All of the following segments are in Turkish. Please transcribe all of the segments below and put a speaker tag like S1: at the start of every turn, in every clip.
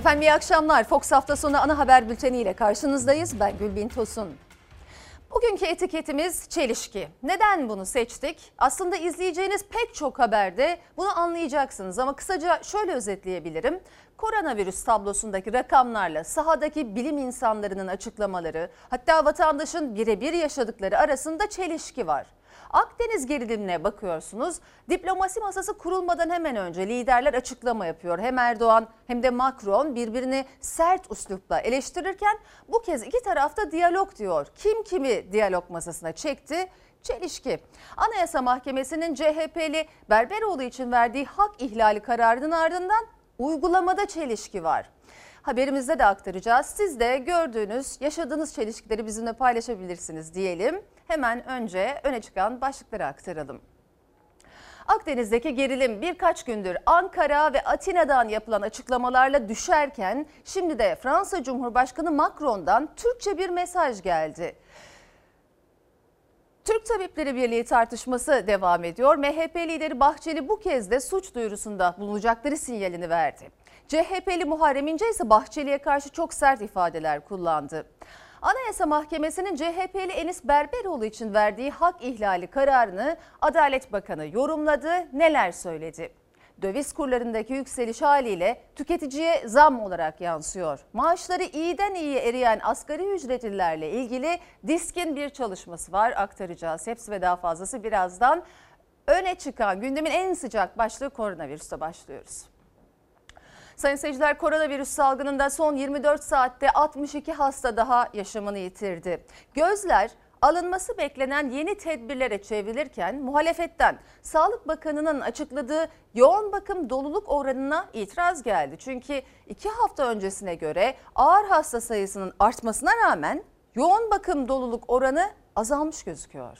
S1: Efendim iyi akşamlar. Fox hafta sonu ana haber bülteni ile karşınızdayız. Ben Gülbin Tosun. Bugünkü etiketimiz çelişki. Neden bunu seçtik? Aslında izleyeceğiniz pek çok haberde bunu anlayacaksınız ama kısaca şöyle özetleyebilirim. Koronavirüs tablosundaki rakamlarla sahadaki bilim insanlarının açıklamaları, hatta vatandaşın birebir yaşadıkları arasında çelişki var. Akdeniz gerilimine bakıyorsunuz. Diplomasi masası kurulmadan hemen önce liderler açıklama yapıyor. Hem Erdoğan hem de Macron birbirini sert üslupla eleştirirken bu kez iki tarafta diyalog diyor. Kim kimi diyalog masasına çekti? Çelişki. Anayasa Mahkemesi'nin CHP'li Berberoğlu için verdiği hak ihlali kararının ardından uygulamada çelişki var. Haberimizde de aktaracağız. Siz de gördüğünüz, yaşadığınız çelişkileri bizimle paylaşabilirsiniz diyelim. Hemen önce öne çıkan başlıkları aktaralım. Akdeniz'deki gerilim birkaç gündür Ankara ve Atina'dan yapılan açıklamalarla düşerken şimdi de Fransa Cumhurbaşkanı Macron'dan Türkçe bir mesaj geldi. Türk Tabipleri Birliği tartışması devam ediyor. MHP lideri Bahçeli bu kez de suç duyurusunda bulunacakları sinyalini verdi. CHP'li Muharrem İnce ise Bahçeli'ye karşı çok sert ifadeler kullandı. Anayasa Mahkemesi'nin CHP'li Enis Berberoğlu için verdiği hak ihlali kararını Adalet Bakanı yorumladı, neler söyledi? Döviz kurlarındaki yükseliş haliyle tüketiciye zam olarak yansıyor. Maaşları iyiden iyiye eriyen asgari ücretlilerle ilgili diskin bir çalışması var aktaracağız. Hepsi ve daha fazlası birazdan öne çıkan gündemin en sıcak başlığı koronavirüste başlıyoruz. Sayın seyirciler koronavirüs salgınında son 24 saatte 62 hasta daha yaşamını yitirdi. Gözler alınması beklenen yeni tedbirlere çevrilirken muhalefetten Sağlık Bakanı'nın açıkladığı yoğun bakım doluluk oranına itiraz geldi. Çünkü iki hafta öncesine göre ağır hasta sayısının artmasına rağmen yoğun bakım doluluk oranı azalmış gözüküyor.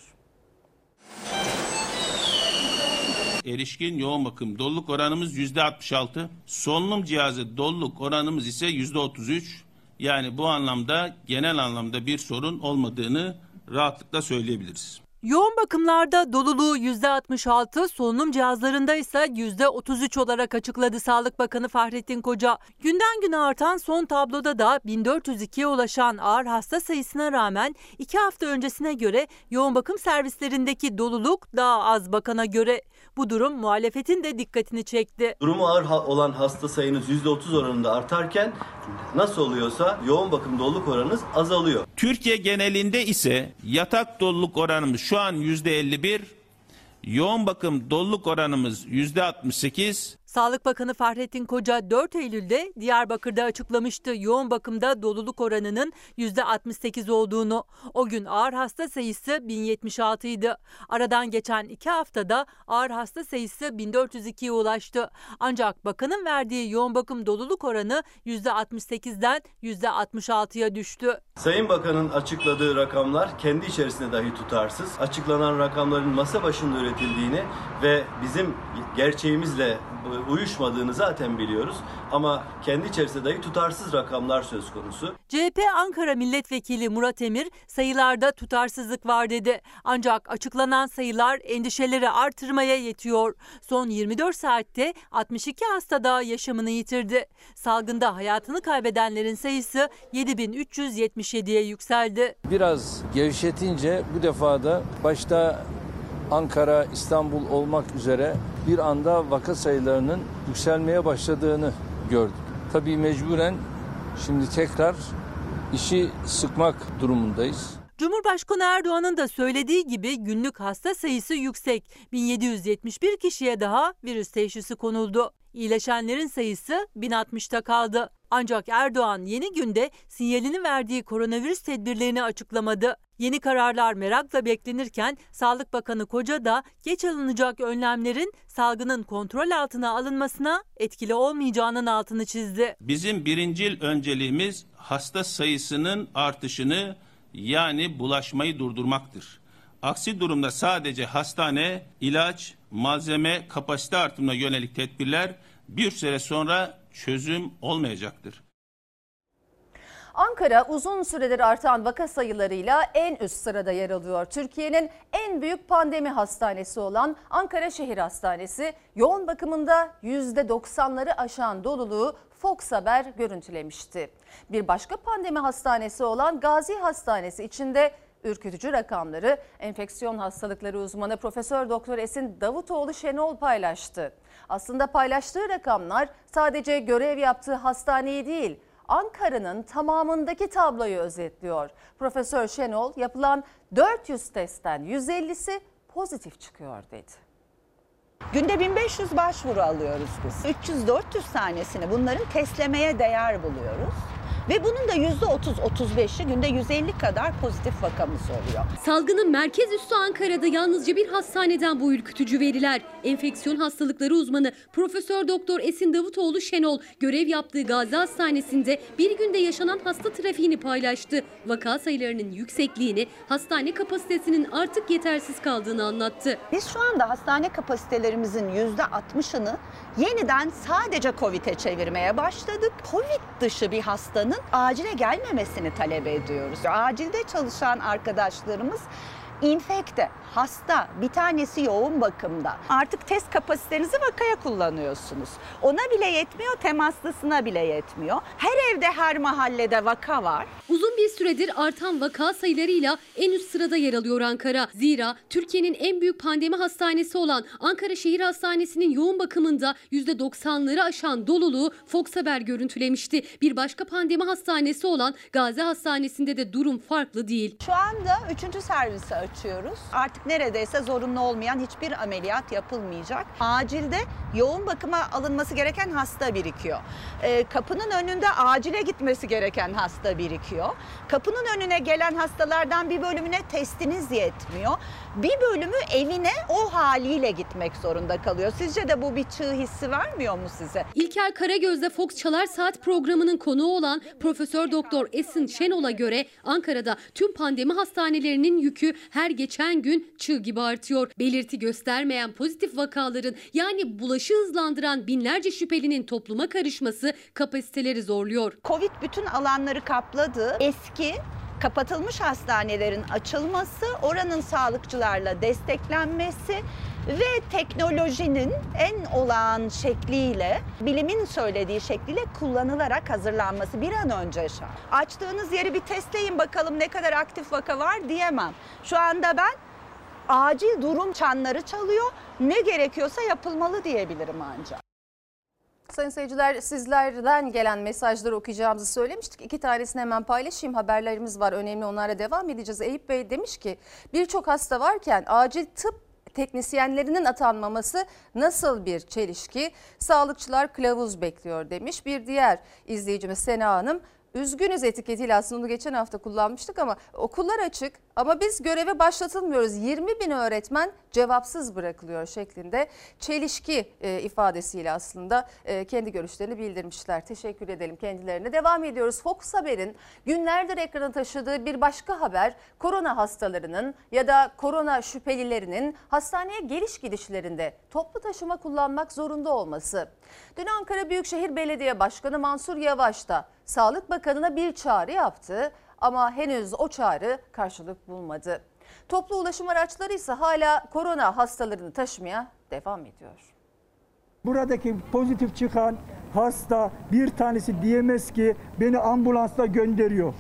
S2: Erişkin yoğun bakım doluluk oranımız yüzde 66. Solunum cihazı doluluk oranımız ise yüzde 33. Yani bu anlamda genel anlamda bir sorun olmadığını rahatlıkla söyleyebiliriz.
S3: Yoğun bakımlarda doluluğu %66, solunum cihazlarında ise %33 olarak açıkladı Sağlık Bakanı Fahrettin Koca. Günden güne artan son tabloda da 1402'ye ulaşan ağır hasta sayısına rağmen 2 hafta öncesine göre yoğun bakım servislerindeki doluluk daha az bakana göre. Bu durum muhalefetin de dikkatini çekti.
S4: Durumu ağır olan hasta sayınız %30 oranında artarken nasıl oluyorsa yoğun bakım doluluk oranınız azalıyor.
S2: Türkiye genelinde ise yatak doluluk oranımız şu an %51, yoğun bakım doluluk oranımız %68,
S3: Sağlık Bakanı Fahrettin Koca 4 Eylül'de Diyarbakır'da açıklamıştı yoğun bakımda doluluk oranının %68 olduğunu. O gün ağır hasta sayısı 1076 idi. Aradan geçen 2 haftada ağır hasta sayısı 1402'ye ulaştı. Ancak bakanın verdiği yoğun bakım doluluk oranı %68'den %66'ya düştü.
S4: Sayın Bakan'ın açıkladığı rakamlar kendi içerisinde dahi tutarsız. Açıklanan rakamların masa başında üretildiğini ve bizim gerçeğimizle uyuşmadığını zaten biliyoruz. Ama kendi içerisinde dahi tutarsız rakamlar söz konusu.
S3: CHP Ankara Milletvekili Murat Emir sayılarda tutarsızlık var dedi. Ancak açıklanan sayılar endişeleri artırmaya yetiyor. Son 24 saatte 62 hasta daha yaşamını yitirdi. Salgında hayatını kaybedenlerin sayısı 7377'ye yükseldi.
S5: Biraz gevşetince bu defa da başta Ankara, İstanbul olmak üzere bir anda vaka sayılarının yükselmeye başladığını gördük. Tabii mecburen şimdi tekrar işi sıkmak durumundayız.
S3: Cumhurbaşkanı Erdoğan'ın da söylediği gibi günlük hasta sayısı yüksek. 1771 kişiye daha virüs teşhisi konuldu. İyileşenlerin sayısı 1060'ta kaldı. Ancak Erdoğan yeni günde sinyalini verdiği koronavirüs tedbirlerini açıklamadı. Yeni kararlar merakla beklenirken Sağlık Bakanı Koca da geç alınacak önlemlerin salgının kontrol altına alınmasına etkili olmayacağının altını çizdi.
S2: Bizim birincil önceliğimiz hasta sayısının artışını yani bulaşmayı durdurmaktır. Aksi durumda sadece hastane, ilaç, malzeme, kapasite artımına yönelik tedbirler bir süre sonra çözüm olmayacaktır.
S1: Ankara uzun süredir artan vaka sayılarıyla en üst sırada yer alıyor. Türkiye'nin en büyük pandemi hastanesi olan Ankara Şehir Hastanesi yoğun bakımında %90'ları aşan doluluğu Fox Haber görüntülemişti. Bir başka pandemi hastanesi olan Gazi Hastanesi içinde ürkütücü rakamları enfeksiyon hastalıkları uzmanı Profesör Doktor Esin Davutoğlu Şenol paylaştı. Aslında paylaştığı rakamlar sadece görev yaptığı hastaneyi değil, Ankara'nın tamamındaki tabloyu özetliyor. Profesör Şenol yapılan 400 testten 150'si pozitif çıkıyor dedi.
S6: Günde 1500 başvuru alıyoruz biz. 300-400 tanesini bunların testlemeye değer buluyoruz. Ve bunun da %30-35'i günde 150 kadar pozitif vakamız oluyor.
S7: Salgının merkez üssü Ankara'da yalnızca bir hastaneden bu ürkütücü veriler. Enfeksiyon hastalıkları uzmanı Profesör Doktor Esin Davutoğlu Şenol görev yaptığı Gazi Hastanesi'nde bir günde yaşanan hasta trafiğini paylaştı. Vaka sayılarının yüksekliğini, hastane kapasitesinin artık yetersiz kaldığını anlattı.
S6: Biz şu anda hastane kapasitelerimizin %60'ını yeniden sadece COVID'e çevirmeye başladık. COVID dışı bir hastanın acile gelmemesini talep ediyoruz. Acilde çalışan arkadaşlarımız infekte, hasta, bir tanesi yoğun bakımda. Artık test kapasitenizi vakaya kullanıyorsunuz. Ona bile yetmiyor, temaslısına bile yetmiyor. Her evde, her mahallede vaka var.
S7: Uzun bir süredir artan vaka sayılarıyla en üst sırada yer alıyor Ankara. Zira Türkiye'nin en büyük pandemi hastanesi olan Ankara Şehir Hastanesi'nin yoğun bakımında %90'ları aşan doluluğu Fox Haber görüntülemişti. Bir başka pandemi hastanesi olan Gazi Hastanesi'nde de durum farklı değil.
S6: Şu anda üçüncü servisi açıyoruz. Artık neredeyse zorunlu olmayan hiçbir ameliyat yapılmayacak. Acilde yoğun bakıma alınması gereken hasta birikiyor. Ee, kapının önünde acile gitmesi gereken hasta birikiyor. Kapının önüne gelen hastalardan bir bölümüne testiniz yetmiyor. Bir bölümü evine o haliyle gitmek zorunda kalıyor. Sizce de bu bir çığ hissi vermiyor mu size?
S7: İlker Karagöz'de Fox Çalar Saat programının konuğu olan Profesör Doktor Esin Şenol'a göre Ankara'da tüm pandemi hastanelerinin yükü her geçen gün çığ gibi artıyor. Belirti göstermeyen pozitif vakaların yani bulaşı hızlandıran binlerce şüphelinin topluma karışması kapasiteleri zorluyor.
S6: Covid bütün alanları kapladı. Eski kapatılmış hastanelerin açılması, oranın sağlıkçılarla desteklenmesi ve teknolojinin en olağan şekliyle, bilimin söylediği şekliyle kullanılarak hazırlanması bir an önce şart. Açtığınız yeri bir testleyin bakalım ne kadar aktif vaka var diyemem. Şu anda ben acil durum çanları çalıyor, ne gerekiyorsa yapılmalı diyebilirim ancak.
S1: Sayın seyirciler sizlerden gelen mesajları okuyacağımızı söylemiştik. İki tanesini hemen paylaşayım. Haberlerimiz var önemli onlarla devam edeceğiz. Eyüp Bey demiş ki birçok hasta varken acil tıp teknisyenlerinin atanmaması nasıl bir çelişki? Sağlıkçılar kılavuz bekliyor demiş. Bir diğer izleyicimiz Sena Hanım Üzgünüz etiketiyle aslında onu geçen hafta kullanmıştık ama okullar açık ama biz göreve başlatılmıyoruz. 20 bin öğretmen cevapsız bırakılıyor şeklinde çelişki e, ifadesiyle aslında e, kendi görüşlerini bildirmişler. Teşekkür edelim kendilerine. Devam ediyoruz. Fox Haber'in günlerdir ekrana taşıdığı bir başka haber korona hastalarının ya da korona şüphelilerinin hastaneye geliş gidişlerinde toplu taşıma kullanmak zorunda olması. Dün Ankara Büyükşehir Belediye Başkanı Mansur Yavaş da Sağlık Bakanı'na bir çağrı yaptı ama henüz o çağrı karşılık bulmadı. Toplu ulaşım araçları ise hala korona hastalarını taşımaya devam ediyor.
S8: Buradaki pozitif çıkan hasta bir tanesi diyemez ki beni ambulansla gönderiyor.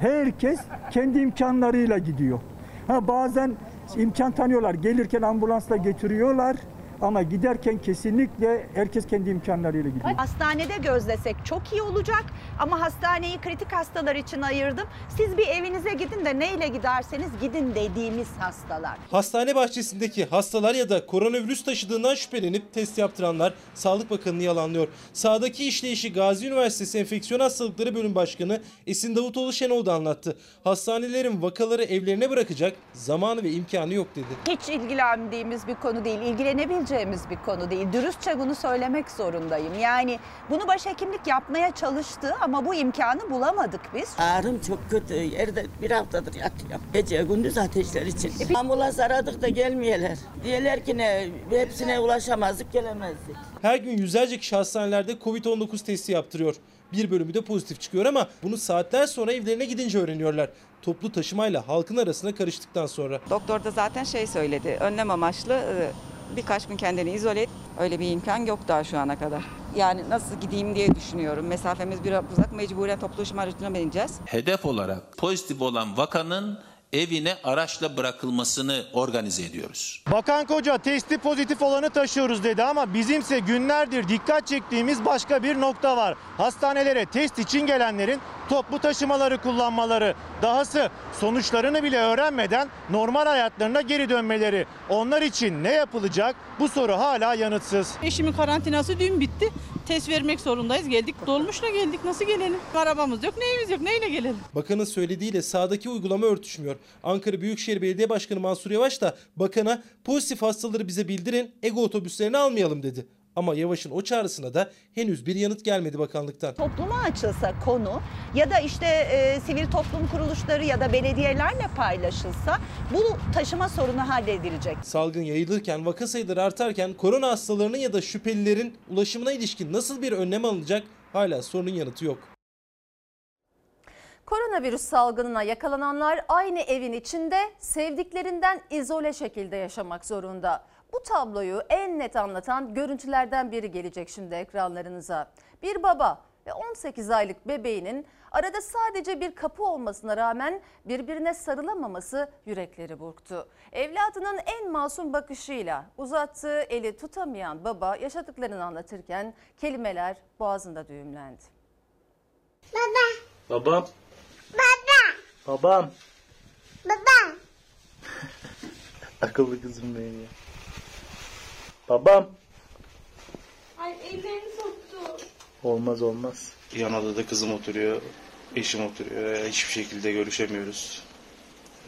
S8: Herkes kendi imkanlarıyla gidiyor. Ha bazen imkan tanıyorlar. Gelirken ambulansla getiriyorlar ama giderken kesinlikle herkes kendi imkanlarıyla gidiyor.
S6: Hastanede gözlesek çok iyi olacak ama hastaneyi kritik hastalar için ayırdım. Siz bir evinize gidin de neyle giderseniz gidin dediğimiz hastalar.
S9: Hastane bahçesindeki hastalar ya da koronavirüs taşıdığından şüphelenip test yaptıranlar Sağlık Bakanı'nı yalanlıyor. Sağdaki işleyişi Gazi Üniversitesi Enfeksiyon Hastalıkları Bölüm Başkanı Esin Davutoğlu Şenol da anlattı. Hastanelerin vakaları evlerine bırakacak zamanı ve imkanı yok dedi.
S6: Hiç ilgilendiğimiz bir konu değil, ilgilenebileceğimiz bir konu değil. Dürüstçe bunu söylemek zorundayım. Yani bunu başhekimlik yapmaya çalıştı ama bu imkanı bulamadık biz.
S10: Ağrım çok kötü. Yerde bir haftadır yatıyorum. Gece gündüz ateşler için. Ambulans aradık da gelmiyorlar. Diyorlar ki ne hepsine ulaşamazdık gelemezdik.
S9: Her gün yüzlerce kişi hastanelerde Covid-19 testi yaptırıyor. Bir bölümü de pozitif çıkıyor ama bunu saatler sonra evlerine gidince öğreniyorlar. Toplu taşımayla halkın arasına karıştıktan sonra.
S11: Doktor da zaten şey söyledi. Önlem amaçlı e, birkaç gün kendini izole et. Öyle bir imkan yok daha şu ana kadar. Yani nasıl gideyim diye düşünüyorum. Mesafemiz biraz uzak. Mecburen toplu taşıma aracına bineceğiz.
S2: Hedef olarak pozitif olan vakanın evine araçla bırakılmasını organize ediyoruz.
S12: Bakan Koca testi pozitif olanı taşıyoruz dedi ama bizimse günlerdir dikkat çektiğimiz başka bir nokta var. Hastanelere test için gelenlerin toplu taşımaları kullanmaları, dahası sonuçlarını bile öğrenmeden normal hayatlarına geri dönmeleri. Onlar için ne yapılacak? Bu soru hala yanıtsız.
S13: Eşimin karantinası dün bitti. Test vermek zorundayız. Geldik dolmuşla geldik. Nasıl gelelim? Arabamız yok, neyimiz yok. Neyle gelelim?
S9: Bakanın söylediğiyle sahadaki uygulama örtüşmüyor. Ankara Büyükşehir Belediye Başkanı Mansur Yavaş da bakana pozitif hastaları bize bildirin, ego otobüslerini almayalım dedi. Ama Yavaş'ın o çağrısına da henüz bir yanıt gelmedi bakanlıktan.
S6: Topluma açılsa konu ya da işte e, sivil toplum kuruluşları ya da belediyelerle paylaşılsa bu taşıma sorunu halledilecek.
S9: Salgın yayılırken, vaka sayıları artarken korona hastalarının ya da şüphelilerin ulaşımına ilişkin nasıl bir önlem alınacak hala sorunun yanıtı yok.
S1: Koronavirüs salgınına yakalananlar aynı evin içinde sevdiklerinden izole şekilde yaşamak zorunda. Bu tabloyu en net anlatan görüntülerden biri gelecek şimdi ekranlarınıza. Bir baba ve 18 aylık bebeğinin arada sadece bir kapı olmasına rağmen birbirine sarılamaması yürekleri burktu. Evladının en masum bakışıyla uzattığı eli tutamayan baba yaşadıklarını anlatırken kelimeler boğazında düğümlendi.
S14: Babam. Baba. Babam.
S15: Baba.
S14: Akıllı kızım benim ya. Babam.
S15: Ay ellerini soktu.
S14: Olmaz olmaz. Yan odada kızım oturuyor. Eşim oturuyor. Hiçbir şekilde görüşemiyoruz.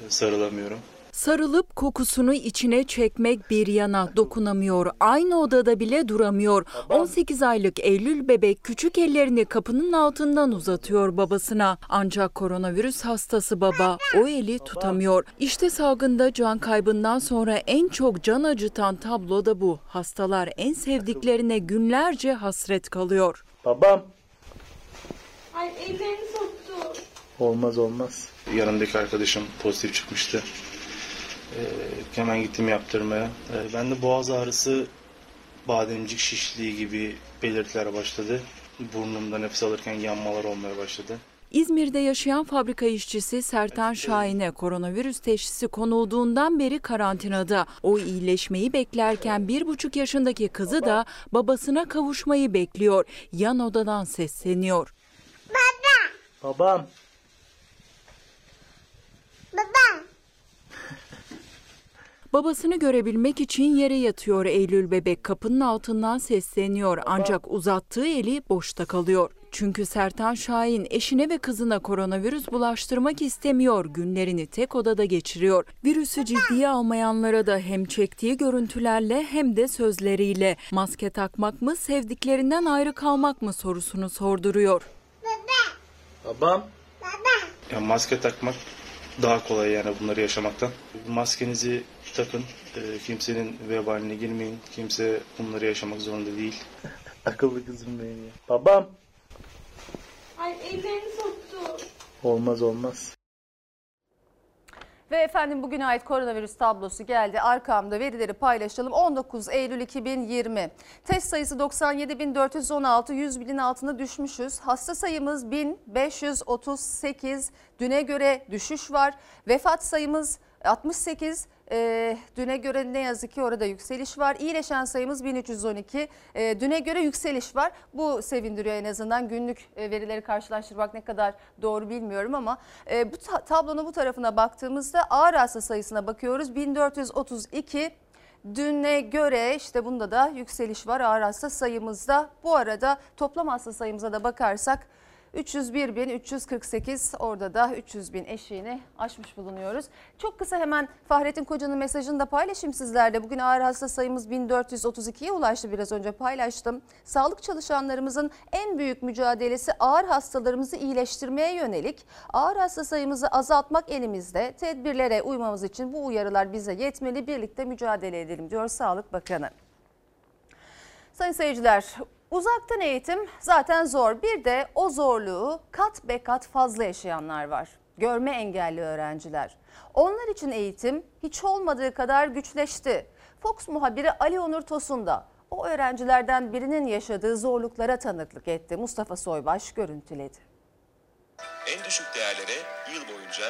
S14: Sarılamıyorum.
S16: Sarılıp kokusunu içine çekmek bir yana dokunamıyor. Aynı odada bile duramıyor. 18 aylık Eylül bebek küçük ellerini kapının altından uzatıyor babasına. Ancak koronavirüs hastası baba o eli tutamıyor. İşte salgında can kaybından sonra en çok can acıtan tablo da bu. Hastalar en sevdiklerine günlerce hasret kalıyor.
S14: Babam.
S15: Ay ellerini soktu.
S14: Olmaz olmaz. Yanımdaki arkadaşım pozitif çıkmıştı. Ee, hemen gittim yaptırmaya. Ee, bende boğaz ağrısı, bademcik şişliği gibi belirtiler başladı. Burnumda nefes alırken yanmalar olmaya başladı.
S16: İzmir'de yaşayan fabrika işçisi Sertan Şahin'e koronavirüs teşhisi konulduğundan beri karantinada. O iyileşmeyi beklerken bir buçuk yaşındaki kızı da babasına kavuşmayı bekliyor. Yan odadan sesleniyor.
S14: Babam.
S15: Baba.
S16: Babasını görebilmek için yere yatıyor Eylül bebek kapının altından sesleniyor ancak uzattığı eli boşta kalıyor. Çünkü Sertan Şahin eşine ve kızına koronavirüs bulaştırmak istemiyor. Günlerini tek odada geçiriyor. Virüsü ciddiye almayanlara da hem çektiği görüntülerle hem de sözleriyle maske takmak mı sevdiklerinden ayrı kalmak mı sorusunu sorduruyor.
S14: Babam. Ya maske takmak daha kolay yani bunları yaşamaktan. Maskenizi takın. Ee, kimsenin vebaline girmeyin. Kimse bunları yaşamak zorunda değil. Akıllı kızım benim ya. Babam.
S15: Ay ellerini soktu.
S14: Olmaz olmaz.
S1: Ve efendim bugüne ait koronavirüs tablosu geldi. Arkamda verileri paylaşalım. 19 Eylül 2020. Test sayısı 97.416. 100 binin altına düşmüşüz. Hasta sayımız 1538. Düne göre düşüş var. Vefat sayımız 68. E, düne göre ne yazık ki orada yükseliş var. İyileşen sayımız 1312. E, düne göre yükseliş var. Bu sevindiriyor en azından. Günlük e, verileri karşılaştırmak ne kadar doğru bilmiyorum ama e, bu ta- tablonun bu tarafına baktığımızda ağır hasta sayısına bakıyoruz. 1432. Düne göre işte bunda da yükseliş var ağır hasta sayımızda. Bu arada toplam hasta sayımıza da bakarsak 301 bin 348 orada da 300 bin eşiğini aşmış bulunuyoruz. Çok kısa hemen Fahrettin Koca'nın mesajını da paylaşayım sizlerle. Bugün ağır hasta sayımız 1432'ye ulaştı biraz önce paylaştım. Sağlık çalışanlarımızın en büyük mücadelesi ağır hastalarımızı iyileştirmeye yönelik. Ağır hasta sayımızı azaltmak elimizde. Tedbirlere uymamız için bu uyarılar bize yetmeli. Birlikte mücadele edelim diyor Sağlık Bakanı. Sayın seyirciler Uzaktan eğitim zaten zor. Bir de o zorluğu kat be kat fazla yaşayanlar var. Görme engelli öğrenciler. Onlar için eğitim hiç olmadığı kadar güçleşti. Fox muhabiri Ali Onur Tosun da o öğrencilerden birinin yaşadığı zorluklara tanıklık etti. Mustafa Soybaş görüntüledi.
S17: En düşük değerlere yıl boyunca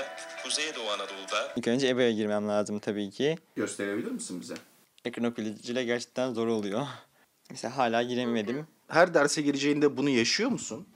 S17: Kuzeydoğu Anadolu'da
S18: İlk önce EBA'ya girmem lazım tabii ki.
S19: Gösterebilir misin bize?
S18: Ekran okuyucuyla gerçekten zor oluyor. Mesela hala giremedim.
S19: Her derse gireceğinde bunu yaşıyor musun?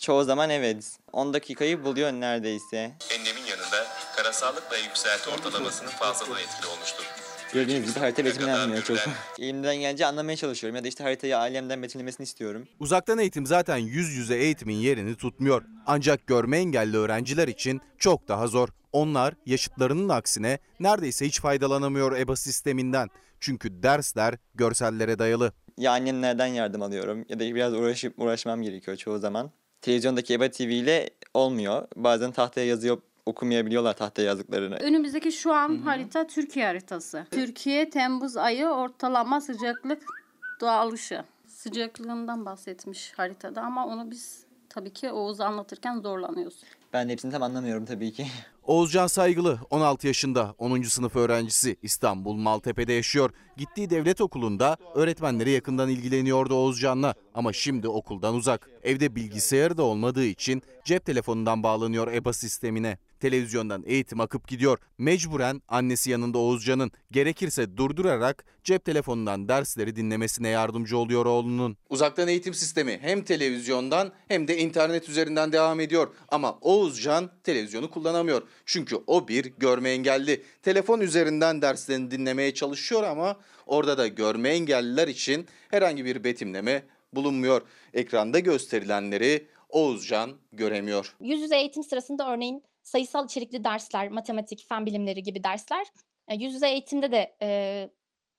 S18: Çoğu zaman evet. 10 dakikayı buluyor neredeyse.
S17: enlemin yanında karasallıkla yükselti ortalamasının fazlalığı etkili olmuştur.
S18: Gördüğünüz gibi harita betimlenmiyor çok. Elimden gelince anlamaya çalışıyorum ya da işte haritayı ailemden betimlemesini istiyorum.
S20: Uzaktan eğitim zaten yüz yüze eğitimin yerini tutmuyor. Ancak görme engelli öğrenciler için çok daha zor. Onlar yaşıtlarının aksine neredeyse hiç faydalanamıyor EBA sisteminden. Çünkü dersler görsellere dayalı.
S18: Ya annemlerden yardım alıyorum ya da biraz uğraşıp uğraşmam gerekiyor çoğu zaman. Televizyondaki EBA TV ile olmuyor. Bazen tahtaya yazıyor okumayabiliyorlar tahtaya yazdıklarını.
S21: Önümüzdeki şu an harita Türkiye haritası. Türkiye Temmuz ayı ortalama sıcaklık dağılışı. Sıcaklığından bahsetmiş haritada ama onu biz tabii ki Oğuz'a anlatırken zorlanıyoruz.
S18: Ben de hepsini tam anlamıyorum tabii ki.
S20: Oğuzcan Saygılı 16 yaşında 10. sınıf öğrencisi İstanbul Maltepe'de yaşıyor. Gittiği devlet okulunda öğretmenleri yakından ilgileniyordu Oğuzcan'la ama şimdi okuldan uzak. Evde bilgisayarı da olmadığı için cep telefonundan bağlanıyor EBA sistemine. Televizyondan eğitim akıp gidiyor. Mecburen annesi yanında Oğuzcan'ın gerekirse durdurarak cep telefonundan dersleri dinlemesine yardımcı oluyor oğlunun.
S19: Uzaktan eğitim sistemi hem televizyondan hem de internet üzerinden devam ediyor. Ama Oğuzcan televizyonu kullanamıyor. Çünkü o bir görme engelli. Telefon üzerinden derslerini dinlemeye çalışıyor ama orada da görme engelliler için herhangi bir betimleme bulunmuyor. Ekranda gösterilenleri Oğuzcan göremiyor.
S22: Yüz yüze eğitim sırasında örneğin sayısal içerikli dersler, matematik, fen bilimleri gibi dersler e, yüz yüze eğitimde de e,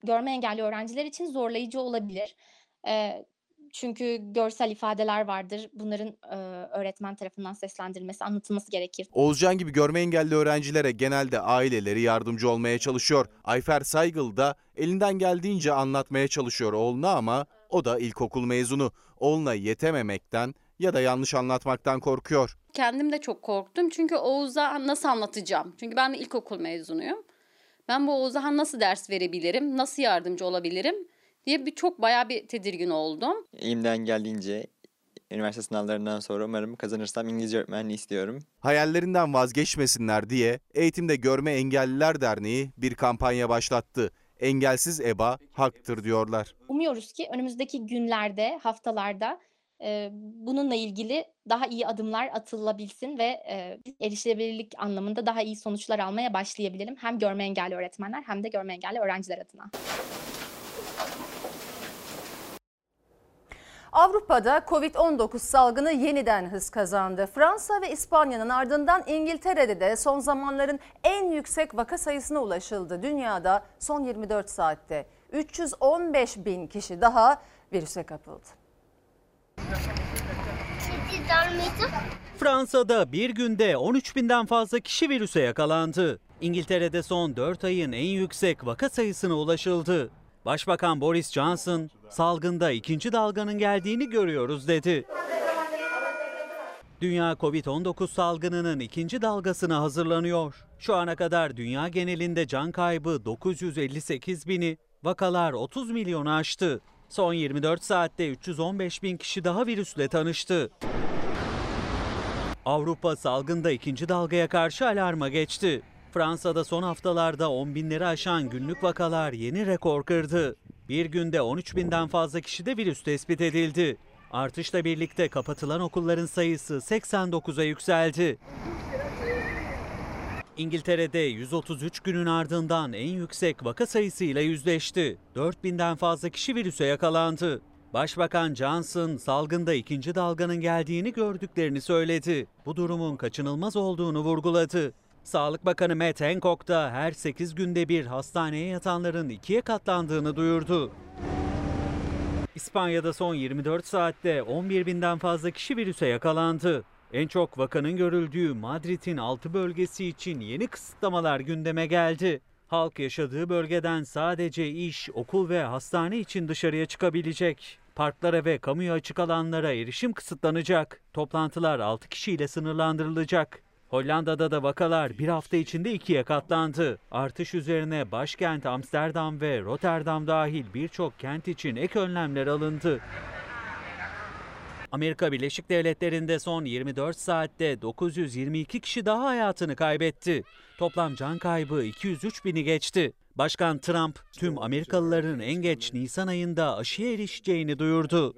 S22: görme engelli öğrenciler için zorlayıcı olabilir. E, çünkü görsel ifadeler vardır. Bunların e, öğretmen tarafından seslendirilmesi, anlatılması gerekir.
S20: Oğuzcan gibi görme engelli öğrencilere genelde aileleri yardımcı olmaya çalışıyor. Ayfer Saygıl da elinden geldiğince anlatmaya çalışıyor oğluna ama o da ilkokul mezunu. Oğluna yetememekten ya da yanlış anlatmaktan korkuyor.
S21: Kendim de çok korktum çünkü Oğuz'a nasıl anlatacağım? Çünkü ben de ilkokul mezunuyum. Ben bu Oğuz'a nasıl ders verebilirim, nasıl yardımcı olabilirim diye bir çok bayağı bir tedirgin oldum.
S18: Elimden geldiğince üniversite sınavlarından sonra umarım kazanırsam İngilizce öğretmenliği istiyorum.
S20: Hayallerinden vazgeçmesinler diye Eğitimde Görme Engelliler Derneği bir kampanya başlattı. Engelsiz EBA haktır diyorlar.
S22: Umuyoruz ki önümüzdeki günlerde, haftalarda bununla ilgili daha iyi adımlar atılabilsin ve erişilebilirlik anlamında daha iyi sonuçlar almaya başlayabilelim. Hem görme engelli öğretmenler hem de görme engelli öğrenciler adına.
S1: Avrupa'da Covid-19 salgını yeniden hız kazandı. Fransa ve İspanya'nın ardından İngiltere'de de son zamanların en yüksek vaka sayısına ulaşıldı. Dünyada son 24 saatte 315 bin kişi daha virüse kapıldı.
S23: Fransa'da bir günde 13 binden fazla kişi virüse yakalandı. İngiltere'de son 4 ayın en yüksek vaka sayısına ulaşıldı. Başbakan Boris Johnson, salgında ikinci dalganın geldiğini görüyoruz dedi. Dünya Covid-19 salgınının ikinci dalgasına hazırlanıyor. Şu ana kadar dünya genelinde can kaybı 958 bini, vakalar 30 milyonu aştı. Son 24 saatte 315 bin kişi daha virüsle tanıştı. Avrupa salgında ikinci dalgaya karşı alarma geçti. Fransa'da son haftalarda 10 binleri aşan günlük vakalar yeni rekor kırdı. Bir günde 13 binden fazla kişide virüs tespit edildi. Artışla birlikte kapatılan okulların sayısı 89'a yükseldi. İngiltere'de 133 günün ardından en yüksek vaka sayısıyla yüzleşti. 4000'den fazla kişi virüse yakalandı. Başbakan Johnson salgında ikinci dalganın geldiğini gördüklerini söyledi. Bu durumun kaçınılmaz olduğunu vurguladı. Sağlık Bakanı Matt Hancock da her 8 günde bir hastaneye yatanların ikiye katlandığını duyurdu. İspanya'da son 24 saatte 11 binden fazla kişi virüse yakalandı. En çok vakanın görüldüğü Madrid'in 6 bölgesi için yeni kısıtlamalar gündeme geldi. Halk yaşadığı bölgeden sadece iş, okul ve hastane için dışarıya çıkabilecek. Parklara ve kamuya açık alanlara erişim kısıtlanacak. Toplantılar 6 kişiyle sınırlandırılacak. Hollanda'da da vakalar bir hafta içinde ikiye katlandı. Artış üzerine başkent Amsterdam ve Rotterdam dahil birçok kent için ek önlemler alındı. Amerika Birleşik Devletleri'nde son 24 saatte 922 kişi daha hayatını kaybetti. Toplam can kaybı 203 bini geçti. Başkan Trump tüm Amerikalıların en geç Nisan ayında aşıya erişeceğini duyurdu.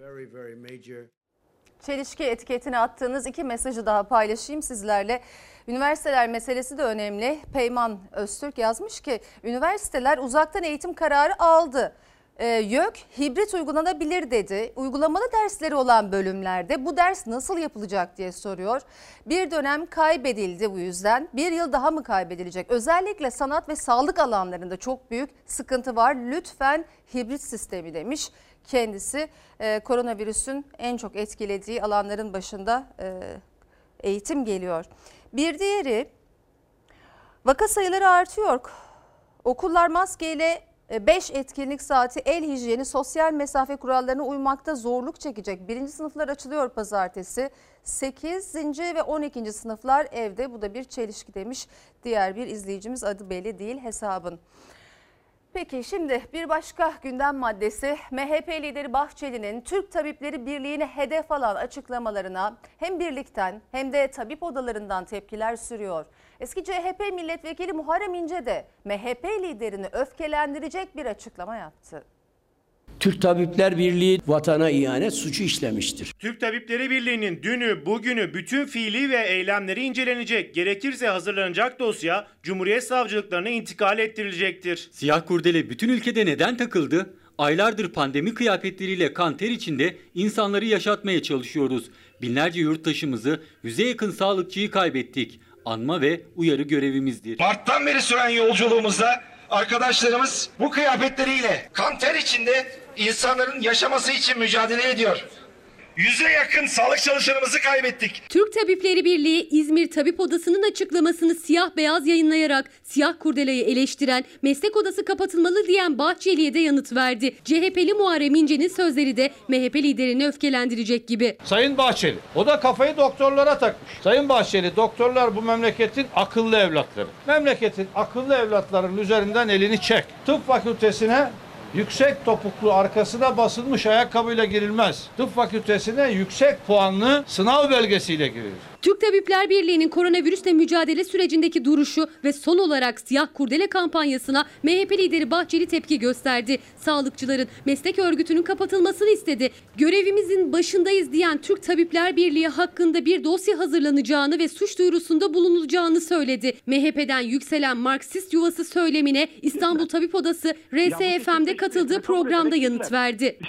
S1: Çelişki etiketini attığınız iki mesajı daha paylaşayım sizlerle. Üniversiteler meselesi de önemli. Peyman Öztürk yazmış ki üniversiteler uzaktan eğitim kararı aldı. Ee, YÖK hibrit uygulanabilir dedi. Uygulamalı dersleri olan bölümlerde bu ders nasıl yapılacak diye soruyor. Bir dönem kaybedildi bu yüzden. Bir yıl daha mı kaybedilecek? Özellikle sanat ve sağlık alanlarında çok büyük sıkıntı var. Lütfen hibrit sistemi demiş kendisi. Ee, koronavirüsün en çok etkilediği alanların başında e, eğitim geliyor. Bir diğeri vaka sayıları artıyor. Okullar maskeyle 5 etkinlik saati el hijyeni sosyal mesafe kurallarına uymakta zorluk çekecek. Birinci sınıflar açılıyor pazartesi. 8. ve 12. sınıflar evde. Bu da bir çelişki demiş diğer bir izleyicimiz adı belli değil hesabın. Peki şimdi bir başka gündem maddesi MHP lideri Bahçeli'nin Türk Tabipleri Birliği'ni hedef alan açıklamalarına hem birlikten hem de tabip odalarından tepkiler sürüyor. Eski CHP milletvekili Muharrem İnce de MHP liderini öfkelendirecek bir açıklama yaptı.
S24: Türk Tabipler Birliği vatana ihanet suçu işlemiştir.
S25: Türk Tabipleri Birliği'nin dünü, bugünü, bütün fiili ve eylemleri incelenecek, gerekirse hazırlanacak dosya Cumhuriyet Savcılıklarına intikal ettirilecektir.
S26: Siyah kurdele bütün ülkede neden takıldı? Aylardır pandemi kıyafetleriyle kan ter içinde insanları yaşatmaya çalışıyoruz. Binlerce yurttaşımızı, yüze yakın sağlıkçıyı kaybettik. Anma ve uyarı görevimizdir.
S27: Mart'tan beri süren yolculuğumuzda arkadaşlarımız bu kıyafetleriyle kan ter içinde insanların yaşaması için mücadele ediyor. Yüze yakın sağlık çalışanımızı kaybettik.
S7: Türk Tabipleri Birliği İzmir Tabip Odası'nın açıklamasını siyah beyaz yayınlayarak siyah kurdeleyi eleştiren, meslek odası kapatılmalı diyen Bahçeli'ye de yanıt verdi. CHP'li Muharrem İnce'nin sözleri de MHP liderini öfkelendirecek gibi.
S28: Sayın Bahçeli o da kafayı doktorlara takmış. Sayın Bahçeli doktorlar bu memleketin akıllı evlatları. Memleketin akıllı evlatlarının üzerinden elini çek. Tıp fakültesine Yüksek topuklu arkasına basılmış ayakkabıyla girilmez. Tıp fakültesine yüksek puanlı sınav belgesiyle girilir.
S7: Türk Tabipler Birliği'nin koronavirüsle mücadele sürecindeki duruşu ve son olarak siyah kurdele kampanyasına MHP lideri Bahçeli tepki gösterdi. Sağlıkçıların meslek örgütünün kapatılmasını istedi. Görevimizin başındayız diyen Türk Tabipler Birliği hakkında bir dosya hazırlanacağını ve suç duyurusunda bulunulacağını söyledi. MHP'den yükselen Marksist yuvası söylemine İstanbul Tabip Odası RSFM'de katıldığı programda yanıt verdi.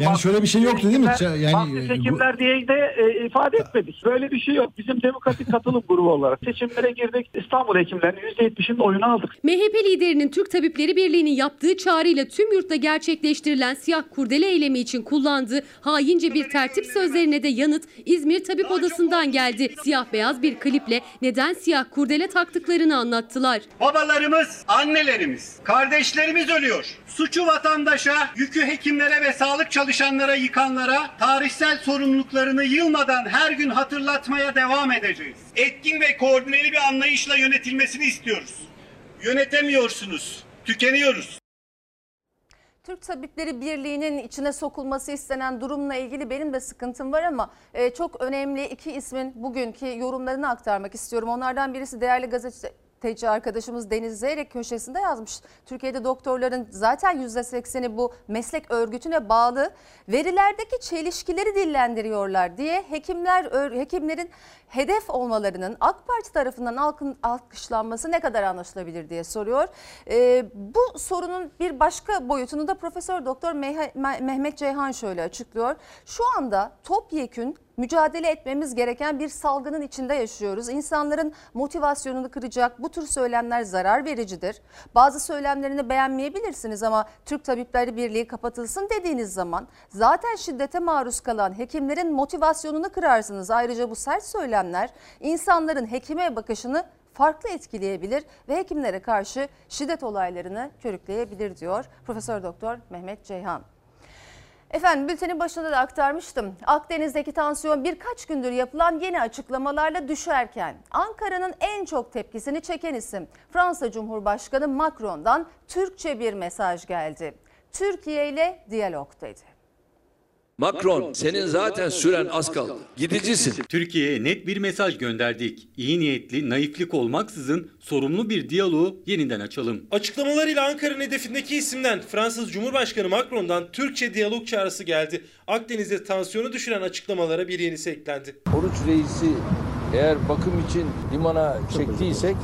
S29: Yani şöyle bir şey yoktu değil mi? Yani,
S30: Marksist
S29: e, bu-
S30: hekimler diye de e, ifade etmedik. Böyle bir şey yok. Bizim demokratik katılım grubu olarak seçimlere girdik. İstanbul hekimlerinin %70'inin oyunu aldık.
S7: MHP liderinin Türk Tabipleri Birliği'nin yaptığı çağrıyla tüm yurtta gerçekleştirilen siyah kurdele eylemi için kullandığı haince bir tertip sözlerine de yanıt İzmir Tabip Odası'ndan geldi. Siyah beyaz bir kliple neden siyah kurdele taktıklarını anlattılar.
S27: Babalarımız, annelerimiz, kardeşlerimiz ölüyor. Suçu vatandaşa, yükü hekimlere ve sağlık çalışanlara yıkanlara tarihsel sorumluluklarını yılmadan her gün hatırlatmaya devam edeceğiz. Etkin ve koordineli bir anlayışla yönetilmesini istiyoruz. Yönetemiyorsunuz, tükeniyoruz.
S1: Türk Tabipleri Birliği'nin içine sokulması istenen durumla ilgili benim de sıkıntım var ama e, çok önemli iki ismin bugünkü yorumlarını aktarmak istiyorum. Onlardan birisi değerli gazeteci arkadaşımız Deniz Zeyrek köşesinde yazmış. Türkiye'de doktorların zaten %80'i bu meslek örgütüne bağlı verilerdeki çelişkileri dillendiriyorlar diye hekimler hekimlerin hedef olmalarının AK Parti tarafından alkın, alkışlanması ne kadar anlaşılabilir diye soruyor. Ee, bu sorunun bir başka boyutunu da Profesör Doktor Meh- Me- Mehmet Ceyhan şöyle açıklıyor. Şu anda topyekün mücadele etmemiz gereken bir salgının içinde yaşıyoruz. İnsanların motivasyonunu kıracak bu tür söylemler zarar vericidir. Bazı söylemlerini beğenmeyebilirsiniz ama Türk Tabipleri Birliği kapatılsın dediğiniz zaman zaten şiddete maruz kalan hekimlerin motivasyonunu kırarsınız. Ayrıca bu sert söylemler insanların hekime bakışını farklı etkileyebilir ve hekimlere karşı şiddet olaylarını körükleyebilir diyor Profesör Doktor Mehmet Ceyhan. Efendim bültenin başında da aktarmıştım. Akdeniz'deki tansiyon birkaç gündür yapılan yeni açıklamalarla düşerken Ankara'nın en çok tepkisini çeken isim Fransa Cumhurbaşkanı Macron'dan Türkçe bir mesaj geldi. Türkiye ile diyalog dedi.
S5: Macron senin zaten süren az kaldı. Gidicisin.
S31: Türkiye'ye net bir mesaj gönderdik. İyi niyetli, naiflik olmaksızın sorumlu bir diyaloğu yeniden açalım.
S9: Açıklamalarıyla Ankara'nın hedefindeki isimden Fransız Cumhurbaşkanı Macron'dan Türkçe diyalog çağrısı geldi. Akdeniz'de tansiyonu düşüren açıklamalara bir yenisi eklendi.
S5: Oruç reisi eğer bakım için limana çektiysek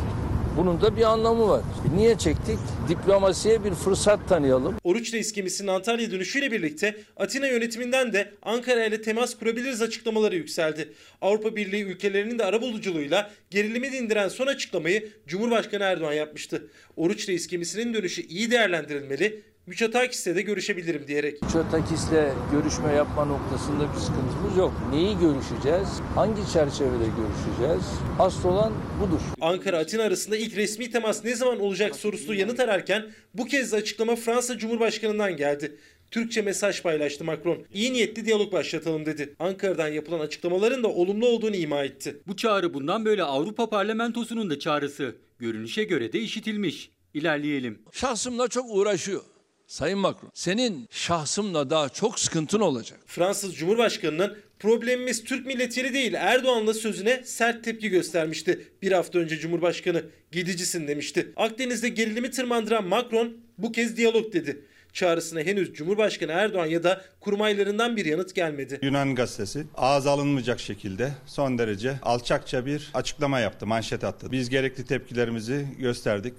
S5: bunun da bir anlamı var. Niye çektik? Diplomasiye bir fırsat tanıyalım.
S9: Oruç Reis gemisinin Antalya dönüşüyle birlikte Atina yönetiminden de Ankara ile temas kurabiliriz açıklamaları yükseldi. Avrupa Birliği ülkelerinin de arabuluculuğuyla gerilimi dindiren son açıklamayı Cumhurbaşkanı Erdoğan yapmıştı. Oruç Reis gemisinin dönüşü iyi değerlendirilmeli, Müçatakis'le de görüşebilirim diyerek.
S5: Çötakis'le görüşme yapma noktasında bir sıkıntımız yok. Neyi görüşeceğiz? Hangi çerçevede görüşeceğiz? Asıl olan budur.
S9: Ankara-Atina arasında ilk resmi temas ne zaman olacak sorusu yanıt ararken bu kez de açıklama Fransa Cumhurbaşkanı'ndan geldi. Türkçe mesaj paylaştı Macron. İyi niyetli diyalog başlatalım dedi. Ankara'dan yapılan açıklamaların da olumlu olduğunu ima etti.
S31: Bu çağrı bundan böyle Avrupa Parlamentosu'nun da çağrısı. Görünüşe göre de işitilmiş. İlerleyelim.
S5: Şahsımla çok uğraşıyor. Sayın Macron, senin şahsımla daha çok sıkıntın olacak.
S9: Fransız Cumhurbaşkanı'nın problemimiz Türk milletiyle değil Erdoğan'la sözüne sert tepki göstermişti. Bir hafta önce Cumhurbaşkanı gidicisin demişti. Akdeniz'de gerilimi tırmandıran Macron bu kez diyalog dedi. Çağrısına henüz Cumhurbaşkanı Erdoğan ya da kurmaylarından bir yanıt gelmedi.
S32: Yunan gazetesi ağız alınmayacak şekilde son derece alçakça bir açıklama yaptı, manşet attı. Biz gerekli tepkilerimizi gösterdik.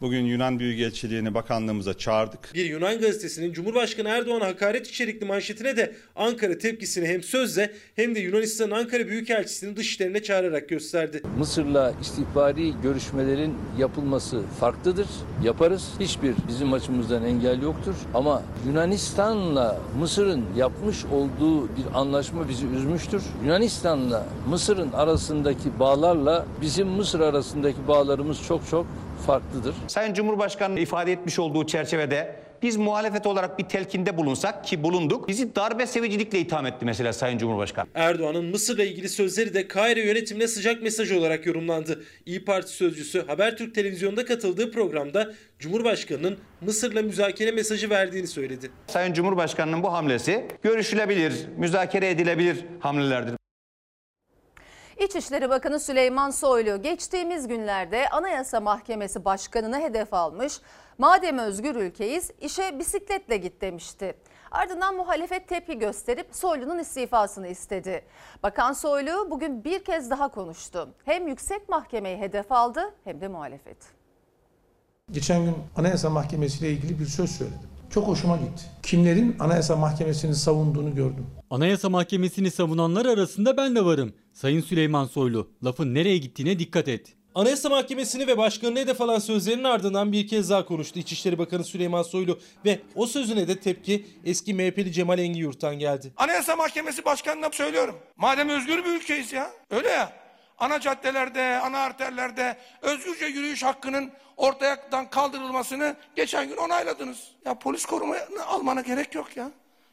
S32: Bugün Yunan Büyükelçiliğini bakanlığımıza çağırdık.
S9: Bir Yunan gazetesinin Cumhurbaşkanı Erdoğan'a hakaret içerikli manşetine de Ankara tepkisini hem sözle hem de Yunanistan'ın Ankara Büyükelçisi'ni dışişlerine çağırarak gösterdi.
S5: Mısır'la istihbari görüşmelerin yapılması farklıdır. Yaparız. Hiçbir bizim açımızdan engel yoktur. Ama Yunanistan'la Mısır'ın yapmış olduğu bir anlaşma bizi üzmüştür. Yunanistan'la Mısır'ın arasındaki bağlarla bizim Mısır arasındaki bağlarımız çok çok farklıdır.
S33: Sayın Cumhurbaşkanı ifade etmiş olduğu çerçevede biz muhalefet olarak bir telkinde bulunsak ki bulunduk. Bizi darbe sevicilikle itham etti mesela Sayın Cumhurbaşkanı.
S9: Erdoğan'ın Mısır'la ilgili sözleri de Kahire yönetimine sıcak mesaj olarak yorumlandı. İyi Parti sözcüsü Habertürk televizyonda katıldığı programda Cumhurbaşkanı'nın Mısır'la müzakere mesajı verdiğini söyledi.
S33: Sayın Cumhurbaşkanı'nın bu hamlesi görüşülebilir, müzakere edilebilir hamlelerdir.
S1: İçişleri Bakanı Süleyman Soylu geçtiğimiz günlerde Anayasa Mahkemesi Başkanı'nı hedef almış. Madem özgür ülkeyiz işe bisikletle git demişti. Ardından muhalefet tepki gösterip Soylu'nun istifasını istedi. Bakan Soylu bugün bir kez daha konuştu. Hem yüksek mahkemeyi hedef aldı hem de muhalefet.
S34: Geçen gün Anayasa Mahkemesi ile ilgili bir söz söyledim. Çok hoşuma gitti. Kimlerin Anayasa Mahkemesi'ni savunduğunu gördüm.
S31: Anayasa Mahkemesi'ni savunanlar arasında ben de varım. Sayın Süleyman Soylu, lafın nereye gittiğine dikkat et.
S9: Anayasa Mahkemesi'ni ve başkanını hedef alan sözlerinin ardından bir kez daha konuştu İçişleri Bakanı Süleyman Soylu ve o sözüne de tepki eski MHP'li Cemal Engin geldi.
S35: Anayasa Mahkemesi Başkanı'na söylüyorum. Madem özgür bir ülkeyiz ya. Öyle ya. Ana caddelerde, ana arterlerde özgürce yürüyüş hakkının ortadan kaldırılmasını geçen gün onayladınız. Ya polis korumanı almana gerek yok ya.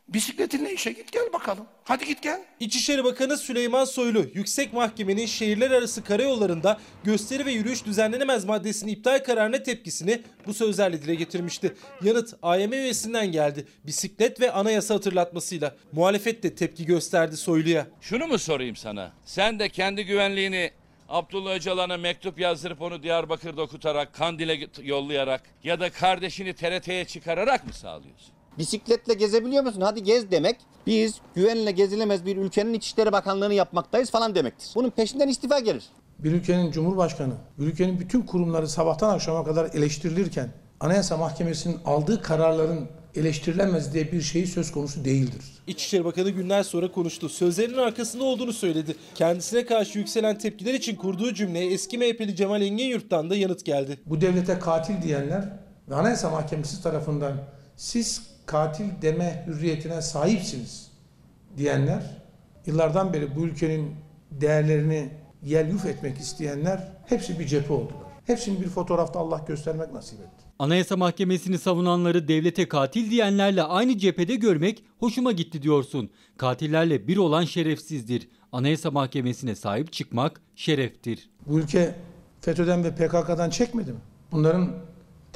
S35: Bisikletinle işe git gel bakalım. Hadi git gel.
S9: İçişleri Bakanı Süleyman Soylu, Yüksek Mahkemenin şehirler arası karayollarında gösteri ve yürüyüş düzenlenemez maddesinin iptal kararına tepkisini bu sözlerle dile getirmişti. Yanıt AYM üyesinden geldi. Bisiklet ve anayasa hatırlatmasıyla. Muhalefet de tepki gösterdi Soylu'ya.
S5: Şunu mu sorayım sana? Sen de kendi güvenliğini Abdullah Öcalan'a mektup yazdırıp onu Diyarbakır'da okutarak, Kandil'e yollayarak ya da kardeşini TRT'ye çıkararak mı sağlıyorsun?
S36: Bisikletle gezebiliyor musun? Hadi gez demek. Biz güvenle gezilemez bir ülkenin İçişleri Bakanlığı'nı yapmaktayız falan demektir. Bunun peşinden istifa gelir.
S34: Bir ülkenin Cumhurbaşkanı, bir ülkenin bütün kurumları sabahtan akşama kadar eleştirilirken Anayasa Mahkemesi'nin aldığı kararların eleştirilemez diye bir şey söz konusu değildir.
S9: İçişleri Bakanı günler sonra konuştu. Sözlerinin arkasında olduğunu söyledi. Kendisine karşı yükselen tepkiler için kurduğu cümleye eski MHP'li Cemal Engin Yurt'tan da yanıt geldi.
S34: Bu devlete katil diyenler ve Anayasa Mahkemesi tarafından siz katil deme hürriyetine sahipsiniz diyenler, yıllardan beri bu ülkenin değerlerini yel yuf etmek isteyenler hepsi bir cephe oldular. Hepsini bir fotoğrafta Allah göstermek nasip etti.
S26: Anayasa Mahkemesi'ni savunanları devlete katil diyenlerle aynı cephede görmek hoşuma gitti diyorsun. Katillerle bir olan şerefsizdir. Anayasa Mahkemesi'ne sahip çıkmak şereftir.
S34: Bu ülke FETÖ'den ve PKK'dan çekmedi mi? Bunların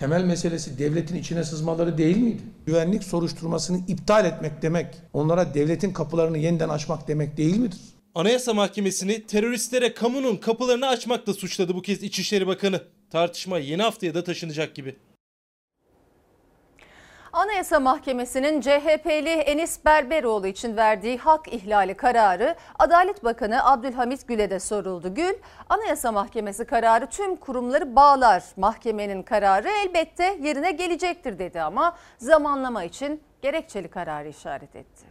S34: temel meselesi devletin içine sızmaları değil miydi? Güvenlik soruşturmasını iptal etmek demek, onlara devletin kapılarını yeniden açmak demek değil midir?
S9: Anayasa Mahkemesi'ni teröristlere kamunun kapılarını açmakla suçladı bu kez İçişleri Bakanı. Tartışma yeni haftaya da taşınacak gibi.
S1: Anayasa Mahkemesi'nin CHP'li Enis Berberoğlu için verdiği hak ihlali kararı Adalet Bakanı Abdülhamit Gül'e de soruldu. Gül, Anayasa Mahkemesi kararı tüm kurumları bağlar. Mahkemenin kararı elbette yerine gelecektir dedi ama zamanlama için gerekçeli kararı işaret etti.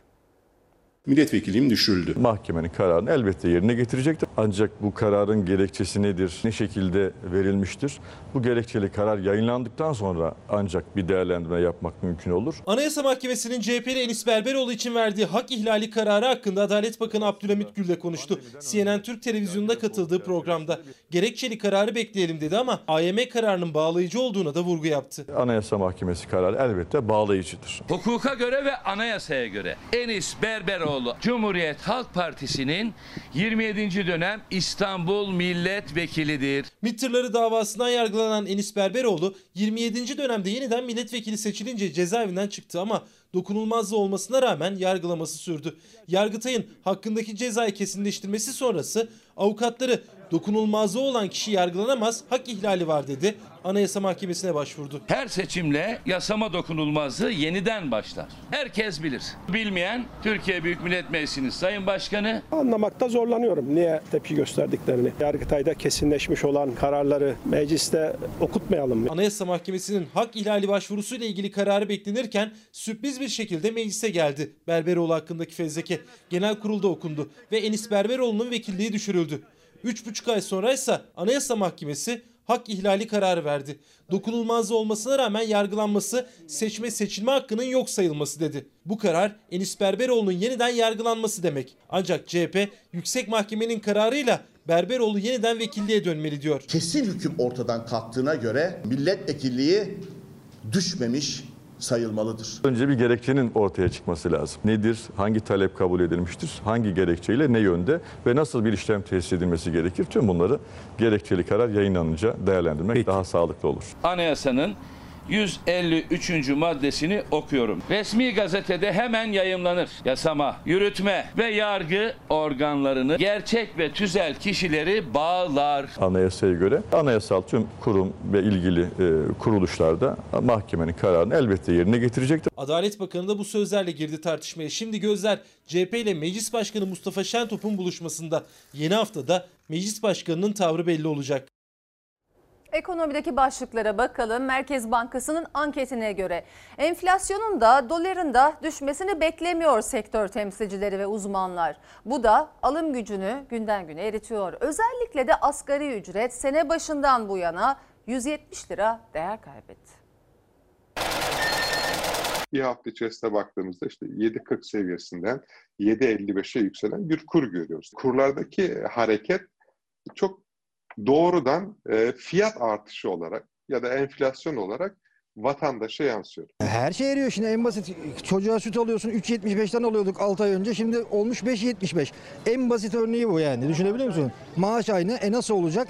S37: Milletvekilliğim düşürüldü. Mahkemenin kararını elbette yerine getirecektir. Ancak bu kararın gerekçesi nedir, ne şekilde verilmiştir? Bu gerekçeli karar yayınlandıktan sonra ancak bir değerlendirme yapmak mümkün olur.
S9: Anayasa Mahkemesi'nin CHP'li Enis Berberoğlu için verdiği hak ihlali kararı hakkında Adalet Bakanı Abdülhamit Gül de konuştu. CNN Türk Televizyonu'nda katıldığı programda gerekçeli kararı bekleyelim dedi ama AYM kararının bağlayıcı olduğuna da vurgu yaptı.
S37: Anayasa Mahkemesi kararı elbette bağlayıcıdır.
S38: Hukuka göre ve anayasaya göre Enis Berberoğlu Cumhuriyet Halk Partisi'nin 27. dönem İstanbul Milletvekilidir.
S9: MİT tırları davasından yargılanan Enis Berberoğlu 27. dönemde yeniden milletvekili seçilince cezaevinden çıktı ama dokunulmazlığı olmasına rağmen yargılaması sürdü. Yargıtay'ın hakkındaki cezayı kesinleştirmesi sonrası avukatları dokunulmazlığı olan kişi yargılanamaz hak ihlali var dedi. Anayasa Mahkemesi'ne başvurdu.
S38: Her seçimle yasama dokunulmazlığı yeniden başlar. Herkes bilir. Bilmeyen Türkiye Büyük Millet Meclisi'nin Sayın Başkanı
S39: Anlamakta zorlanıyorum niye tepki gösterdiklerini. Yargıtay'da kesinleşmiş olan kararları mecliste okutmayalım mı?
S9: Anayasa Mahkemesi'nin hak ihlali başvurusuyla ilgili kararı beklenirken sürpriz bir şekilde meclise geldi. Berberoğlu hakkındaki fezleke genel kurulda okundu ve Enis Berberoğlu'nun vekilliği düşürüldü. 3,5 ay sonra ise Anayasa Mahkemesi hak ihlali kararı verdi. Dokunulmazlığı olmasına rağmen yargılanması, seçme seçilme hakkının yok sayılması dedi. Bu karar Enis Berberoğlu'nun yeniden yargılanması demek. Ancak CHP yüksek mahkemenin kararıyla Berberoğlu yeniden vekilliğe dönmeli diyor.
S40: Kesin hüküm ortadan kalktığına göre milletvekilliği düşmemiş sayılmalıdır.
S37: Önce bir gerekçenin ortaya çıkması lazım. Nedir, hangi talep kabul edilmiştir, hangi gerekçeyle ne yönde ve nasıl bir işlem tesis edilmesi gerekir? Tüm bunları gerekçeli karar yayınlanınca değerlendirmek daha sağlıklı olur.
S38: Anayasanın 153. maddesini okuyorum. Resmi gazetede hemen yayımlanır. Yasama, yürütme ve yargı organlarını gerçek ve tüzel kişileri bağlar.
S37: Anayasaya göre anayasal tüm kurum ve ilgili e, kuruluşlarda mahkemenin kararını elbette yerine getirecektir.
S9: Adalet Bakanı da bu sözlerle girdi tartışmaya. Şimdi gözler CHP ile Meclis Başkanı Mustafa Şentop'un buluşmasında. Yeni haftada Meclis Başkanı'nın tavrı belli olacak.
S1: Ekonomideki başlıklara bakalım. Merkez Bankası'nın anketine göre enflasyonun da doların da düşmesini beklemiyor sektör temsilcileri ve uzmanlar. Bu da alım gücünü günden güne eritiyor. Özellikle de asgari ücret sene başından bu yana 170 lira değer kaybetti.
S41: Bir hafta içerisinde baktığımızda işte 7.40 seviyesinden 7.55'e yükselen bir kur görüyoruz. Kurlardaki hareket çok doğrudan e, fiyat artışı olarak ya da enflasyon olarak vatandaşa yansıyor.
S33: Her şey eriyor şimdi en basit çocuğa süt alıyorsun 3.75'ten alıyorduk 6 ay önce şimdi olmuş 5.75. En basit örneği bu yani düşünebiliyor musun? Maaş aynı e nasıl olacak?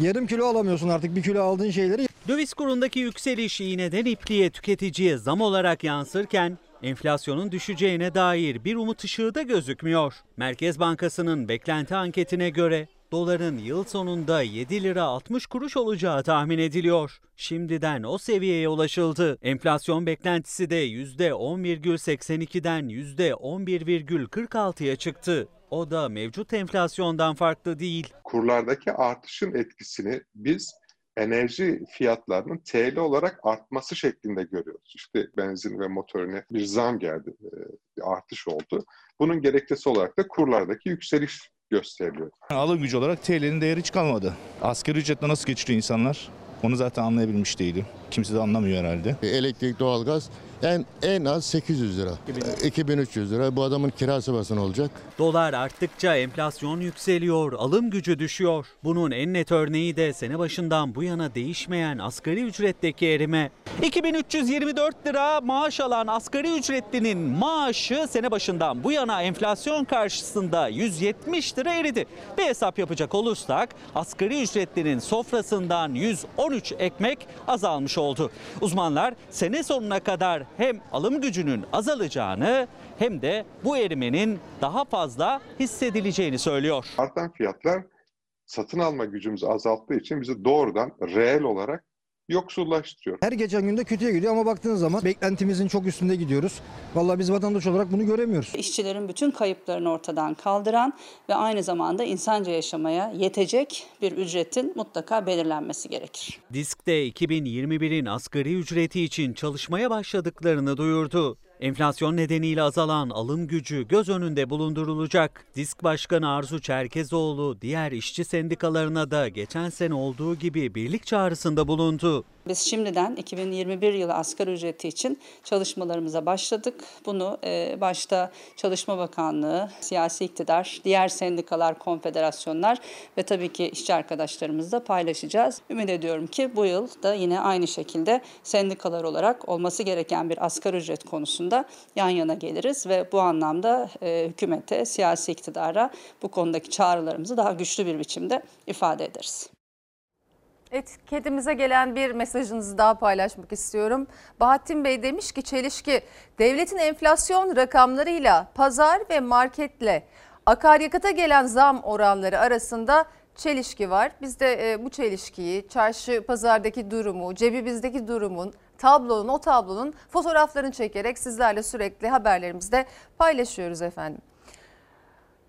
S33: Yarım kilo alamıyorsun artık bir kilo aldığın şeyleri.
S23: Döviz kurundaki yükseliş iğneden ipliğe tüketiciye zam olarak yansırken enflasyonun düşeceğine dair bir umut ışığı da gözükmüyor. Merkez Bankası'nın beklenti anketine göre doların yıl sonunda 7 lira 60 kuruş olacağı tahmin ediliyor. Şimdiden o seviyeye ulaşıldı. Enflasyon beklentisi de %10,82'den %11,46'ya çıktı. O da mevcut enflasyondan farklı değil.
S41: Kurlardaki artışın etkisini biz enerji fiyatlarının TL olarak artması şeklinde görüyoruz. İşte benzin ve motorine bir zam geldi, bir artış oldu. Bunun gerekçesi olarak da kurlardaki yükseliş gösteriliyor.
S42: Alım gücü olarak TL'nin değeri hiç kalmadı. Asgari ücretle nasıl geçiriyor insanlar? Onu zaten anlayabilmiş değilim. Kimse de anlamıyor herhalde.
S29: Elektrik, doğalgaz
S43: En en az 800 lira. 2300 lira. Bu adamın kirası basın olacak.
S23: Dolar arttıkça enflasyon yükseliyor, alım gücü düşüyor. Bunun en net örneği de sene başından bu yana değişmeyen asgari ücretteki erime. 2324 lira maaş alan asgari ücretlinin maaşı sene başından bu yana enflasyon karşısında 170 lira eridi. Bir hesap yapacak olursak asgari ücretlinin sofrasından 113 ekmek azalmış oldu. Uzmanlar sene sonuna kadar hem alım gücünün azalacağını hem de bu erimenin daha fazla hissedileceğini söylüyor.
S41: Artan fiyatlar satın alma gücümüzü azalttığı için bizi doğrudan reel olarak yoksullaştırıyor.
S33: Her geçen günde kötüye gidiyor ama baktığınız zaman beklentimizin çok üstünde gidiyoruz. Vallahi biz vatandaş olarak bunu göremiyoruz.
S44: İşçilerin bütün kayıplarını ortadan kaldıran ve aynı zamanda insanca yaşamaya yetecek bir ücretin mutlaka belirlenmesi gerekir.
S23: Disk'te 2021'in asgari ücreti için çalışmaya başladıklarını duyurdu. Enflasyon nedeniyle azalan alım gücü göz önünde bulundurulacak. Disk Başkanı Arzu Çerkezoğlu diğer işçi sendikalarına da geçen sene olduğu gibi birlik çağrısında bulundu.
S44: Biz şimdiden 2021 yılı asgari ücreti için çalışmalarımıza başladık. Bunu e, başta Çalışma Bakanlığı, siyasi iktidar, diğer sendikalar, konfederasyonlar ve tabii ki işçi arkadaşlarımızla paylaşacağız. Ümit ediyorum ki bu yıl da yine aynı şekilde sendikalar olarak olması gereken bir asgari ücret konusunda yan yana geliriz ve bu anlamda e, hükümete, siyasi iktidara bu konudaki çağrılarımızı daha güçlü bir biçimde ifade ederiz.
S1: Etiketimize gelen bir mesajınızı daha paylaşmak istiyorum. Bahattin Bey demiş ki çelişki devletin enflasyon rakamlarıyla pazar ve marketle akaryakıta gelen zam oranları arasında çelişki var. Biz de e, bu çelişkiyi çarşı pazardaki durumu, cebimizdeki durumun, tablonun, o tablonun fotoğraflarını çekerek sizlerle sürekli haberlerimizde paylaşıyoruz efendim.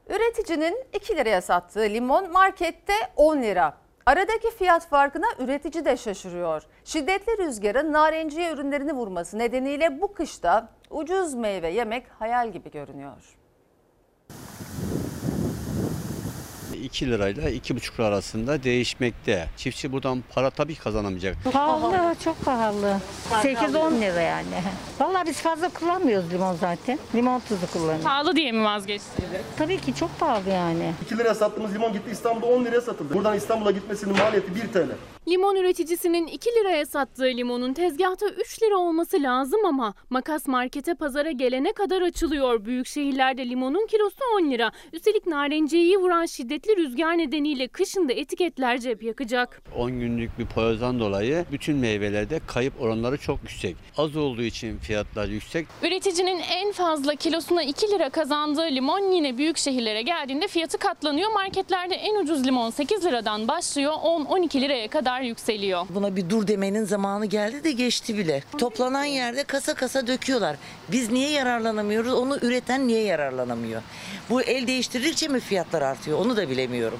S1: Üreticinin 2 liraya sattığı limon markette 10 lira. Aradaki fiyat farkına üretici de şaşırıyor. Şiddetli rüzgarın narenciye ürünlerini vurması nedeniyle bu kışta ucuz meyve yemek hayal gibi görünüyor.
S45: 2 lirayla 2,5 lira arasında değişmekte. Çiftçi buradan para tabii kazanamayacak.
S46: Pahalı, çok pahalı. 8-10 lira yani. Vallahi biz fazla kullanmıyoruz limon zaten. Limon tuzu kullanıyoruz.
S47: Pahalı diye mi vazgeçtiniz?
S46: Tabii ki çok pahalı yani.
S48: 2 liraya sattığımız limon gitti İstanbul'da 10 liraya satıldı. Buradan İstanbul'a gitmesinin maliyeti 1 TL.
S47: Limon üreticisinin 2 liraya sattığı limonun tezgahta 3 lira olması lazım ama makas markete pazara gelene kadar açılıyor. Büyük şehirlerde limonun kilosu 10 lira. Üstelik narenciyeyi vuran şiddetli rüzgar nedeniyle kışın da etiketler cep yakacak.
S45: 10 günlük bir poyozdan dolayı bütün meyvelerde kayıp oranları çok yüksek. Az olduğu için fiyatlar yüksek.
S47: Üreticinin en fazla kilosuna 2 lira kazandığı limon yine büyük şehirlere geldiğinde fiyatı katlanıyor. Marketlerde en ucuz limon 8 liradan başlıyor 10-12 liraya kadar yükseliyor.
S29: Buna bir dur demenin zamanı geldi de geçti bile. Toplanan yerde kasa kasa döküyorlar. Biz niye yararlanamıyoruz? Onu üreten niye yararlanamıyor? Bu el değiştirdikçe mi fiyatlar artıyor? Onu da bilemiyorum.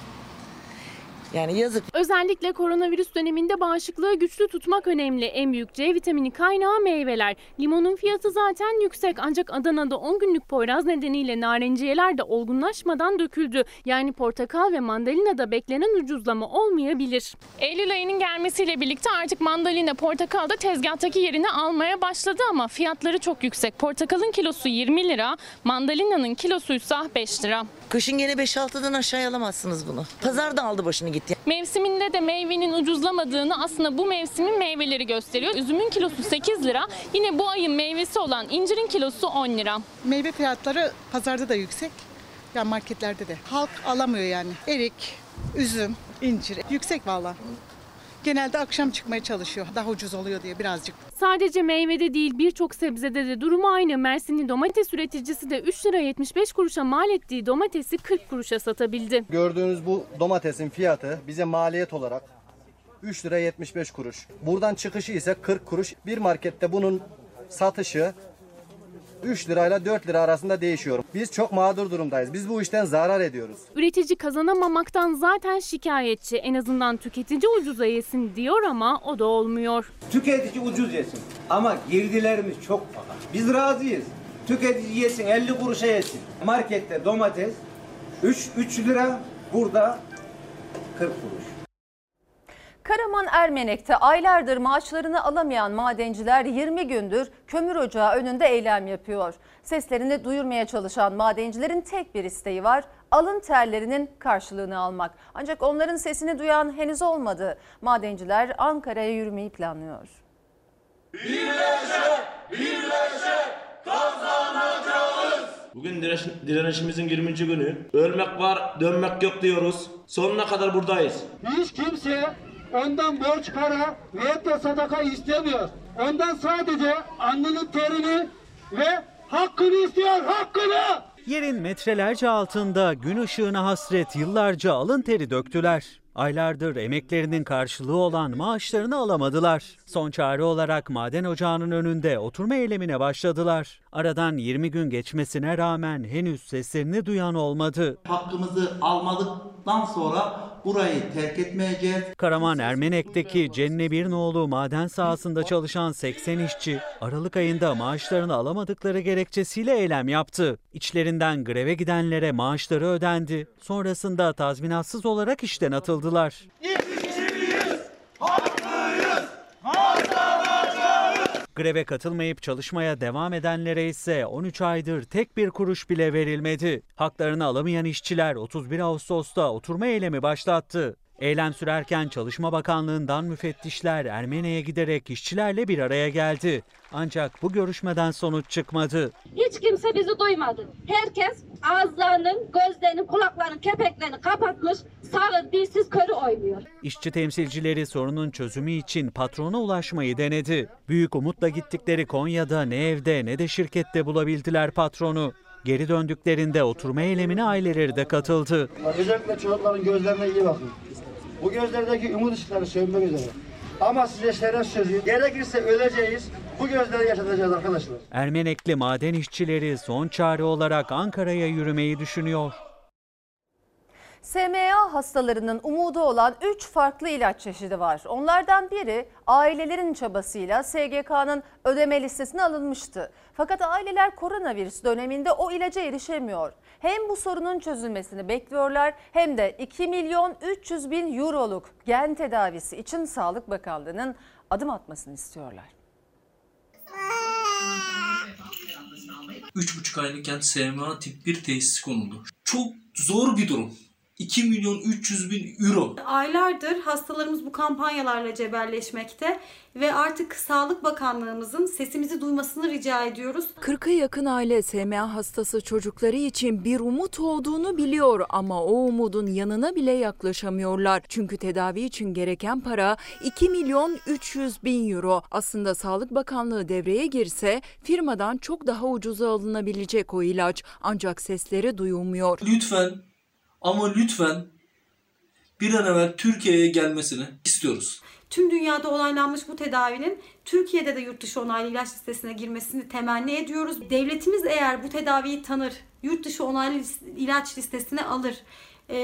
S29: Yani yazık.
S47: Özellikle koronavirüs döneminde bağışıklığı güçlü tutmak önemli. En büyük C vitamini kaynağı meyveler. Limonun fiyatı zaten yüksek ancak Adana'da 10 günlük poyraz nedeniyle narenciyeler de olgunlaşmadan döküldü. Yani portakal ve mandalinada beklenen ucuzlama olmayabilir. Eylül ayının gelmesiyle birlikte artık mandalina, portakal da tezgahtaki yerini almaya başladı ama fiyatları çok yüksek. Portakalın kilosu 20 lira, mandalinanın kilosuysa 5 lira.
S29: Kışın gene 5-6'dan aşağıya alamazsınız bunu. Pazar da aldı başını gitti.
S47: Mevsiminde de meyvenin ucuzlamadığını aslında bu mevsimin meyveleri gösteriyor. Üzümün kilosu 8 lira. Yine bu ayın meyvesi olan incirin kilosu 10 lira.
S49: Meyve fiyatları pazarda da yüksek. Ya marketlerde de. Halk alamıyor yani. Erik, üzüm, incir yüksek valla. Genelde akşam çıkmaya çalışıyor. Daha ucuz oluyor diye birazcık.
S47: Sadece meyvede değil birçok sebzede de durum aynı. Mersinli domates üreticisi de 3 lira 75 kuruşa mal ettiği domatesi 40 kuruşa satabildi.
S50: Gördüğünüz bu domatesin fiyatı bize maliyet olarak 3 lira 75 kuruş. Buradan çıkışı ise 40 kuruş. Bir markette bunun satışı 3 lirayla 4 lira arasında değişiyor. Biz çok mağdur durumdayız. Biz bu işten zarar ediyoruz.
S47: Üretici kazanamamaktan zaten şikayetçi. En azından tüketici ucuza yesin diyor ama o da olmuyor.
S51: Tüketici ucuz yesin ama girdilerimiz çok pahalı. Biz razıyız. Tüketici yesin 50 kuruşa yesin. Markette domates 3, 3 lira burada 40 kuruş.
S1: Karaman Ermenek'te aylardır maaşlarını alamayan madenciler 20 gündür kömür ocağı önünde eylem yapıyor. Seslerini duyurmaya çalışan madencilerin tek bir isteği var. Alın terlerinin karşılığını almak. Ancak onların sesini duyan henüz olmadı. Madenciler Ankara'ya yürümeyi planlıyor.
S52: Birleşe, birleşe kazanacağız.
S53: Bugün direnişimizin 20. günü. Ölmek var, dönmek yok diyoruz. Sonuna kadar buradayız.
S54: Hiç kimse ondan borç para veyahut da sadaka istemiyor. Ondan sadece alnının terini ve hakkını istiyor, hakkını!
S23: Yerin metrelerce altında gün ışığına hasret yıllarca alın teri döktüler. Aylardır emeklerinin karşılığı olan maaşlarını alamadılar. Son çare olarak maden ocağının önünde oturma eylemine başladılar. Aradan 20 gün geçmesine rağmen henüz seslerini duyan olmadı.
S55: Hakkımızı almadıktan sonra burayı terk etmeyeceğiz.
S23: Karaman Ermenek'teki Cenne Birnoğlu maden sahasında çalışan 80 işçi Aralık ayında maaşlarını alamadıkları gerekçesiyle eylem yaptı. İçlerinden greve gidenlere maaşları ödendi. Sonrasında tazminatsız olarak işten atıldılar. Greve katılmayıp çalışmaya devam edenlere ise 13 aydır tek bir kuruş bile verilmedi. Haklarını alamayan işçiler 31 Ağustos'ta oturma eylemi başlattı. Eylem sürerken Çalışma Bakanlığı'ndan müfettişler Ermeni'ye giderek işçilerle bir araya geldi. Ancak bu görüşmeden sonuç çıkmadı.
S56: Hiç kimse bizi duymadı. Herkes ağızlarının, gözlerinin, kulaklarının, kepeklerini kapatmış, sağır, dilsiz körü oynuyor.
S23: İşçi temsilcileri sorunun çözümü için patrona ulaşmayı denedi. Büyük umutla gittikleri Konya'da ne evde ne de şirkette bulabildiler patronu. Geri döndüklerinde oturma eylemine aileleri de katıldı.
S54: Özellikle çocukların gözlerine iyi bakın. Bu gözlerdeki umut ışıkları sönmek üzere. Ama size şeref sözü, gerekirse öleceğiz, bu gözleri yaşatacağız arkadaşlar.
S23: Ermenekli maden işçileri son çare olarak Ankara'ya yürümeyi düşünüyor.
S1: SMA hastalarının umudu olan 3 farklı ilaç çeşidi var. Onlardan biri ailelerin çabasıyla SGK'nın ödeme listesine alınmıştı. Fakat aileler koronavirüs döneminde o ilaca erişemiyor. Hem bu sorunun çözülmesini bekliyorlar hem de 2 milyon 300 bin euroluk gen tedavisi için Sağlık Bakanlığı'nın adım atmasını istiyorlar.
S57: 3,5 aylıkken SMA tip 1 tesisi konuldu. Çok zor bir durum. 2 milyon 300 bin euro.
S58: Aylardır hastalarımız bu kampanyalarla cebelleşmekte ve artık Sağlık Bakanlığımızın sesimizi duymasını rica ediyoruz.
S16: 40'a yakın aile SMA hastası çocukları için bir umut olduğunu biliyor ama o umudun yanına bile yaklaşamıyorlar. Çünkü tedavi için gereken para 2 milyon 300 bin euro. Aslında Sağlık Bakanlığı devreye girse firmadan çok daha ucuza alınabilecek o ilaç. Ancak sesleri duyulmuyor.
S57: Lütfen ama lütfen bir an evvel Türkiye'ye gelmesini istiyoruz.
S58: Tüm dünyada onaylanmış bu tedavinin Türkiye'de de yurt dışı onaylı ilaç listesine girmesini temenni ediyoruz. Devletimiz eğer bu tedaviyi tanır, yurt dışı onaylı ilaç listesine alır e,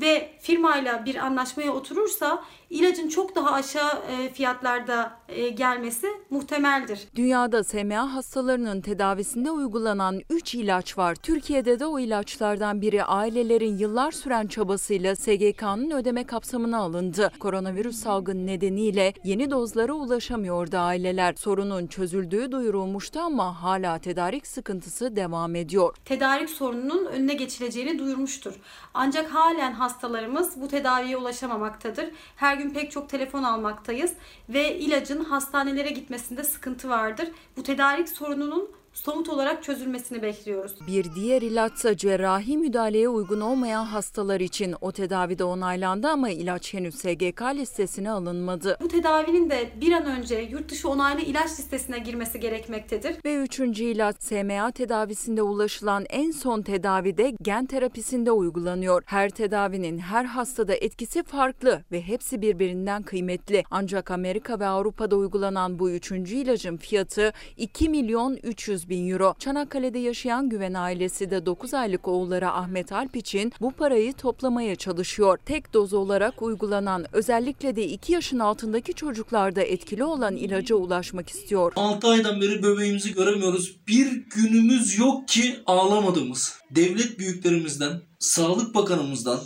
S58: ve firmayla bir anlaşmaya oturursa ilacın çok daha aşağı e, fiyatlarda e, gelmesi muhtemeldir.
S16: Dünyada SMA hastalarının tedavisinde uygulanan 3 ilaç var. Türkiye'de de o ilaçlardan biri ailelerin yıllar süren çabasıyla SGK'nın ödeme kapsamına alındı. Koronavirüs salgını nedeniyle yeni dozlara ulaşamıyordu aileler. Sorunun çözüldüğü duyurulmuştu ama hala tedarik sıkıntısı devam ediyor.
S58: tedarik sorununun önüne geçileceğini duyurmuştur. Ancak halen hastalarımız bu tedaviye ulaşamamaktadır. Her gün pek çok telefon almaktayız ve ilacın hastanelere gitmesinde sıkıntı vardır. Bu tedarik sorununun somut olarak çözülmesini bekliyoruz.
S16: Bir diğer ilaçsa cerrahi müdahaleye uygun olmayan hastalar için o tedavide onaylandı ama ilaç henüz SGK listesine alınmadı.
S58: Bu tedavinin de bir an önce yurt dışı onaylı ilaç listesine girmesi gerekmektedir.
S16: Ve üçüncü ilaç SMA tedavisinde ulaşılan en son tedavide gen terapisinde uygulanıyor. Her tedavinin her hastada etkisi farklı ve hepsi birbirinden kıymetli. Ancak Amerika ve Avrupa'da uygulanan bu üçüncü ilacın fiyatı 2 milyon 300 bin euro. Çanakkale'de yaşayan Güven ailesi de 9 aylık oğulları Ahmet Alp için bu parayı toplamaya çalışıyor. Tek doz olarak uygulanan özellikle de 2 yaşın altındaki çocuklarda etkili olan ilaca ulaşmak istiyor.
S57: 6 aydan beri bebeğimizi göremiyoruz. Bir günümüz yok ki ağlamadığımız. Devlet büyüklerimizden, Sağlık Bakanımızdan,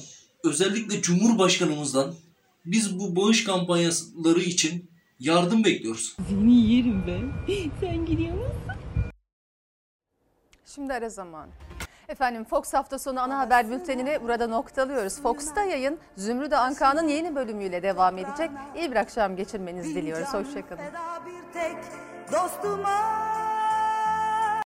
S57: özellikle Cumhurbaşkanımızdan Biz bu bağış kampanyaları için yardım bekliyoruz.
S59: Seni yerim ben. Sen gidiyor musun?
S1: Şimdi ara zaman. Efendim Fox hafta sonu ana haber bültenini burada noktalıyoruz. Fox'ta yayın Zümrüt Anka'nın yeni bölümüyle devam edecek. İyi bir akşam geçirmenizi diliyoruz. Hoşçakalın.
S60: Dostuma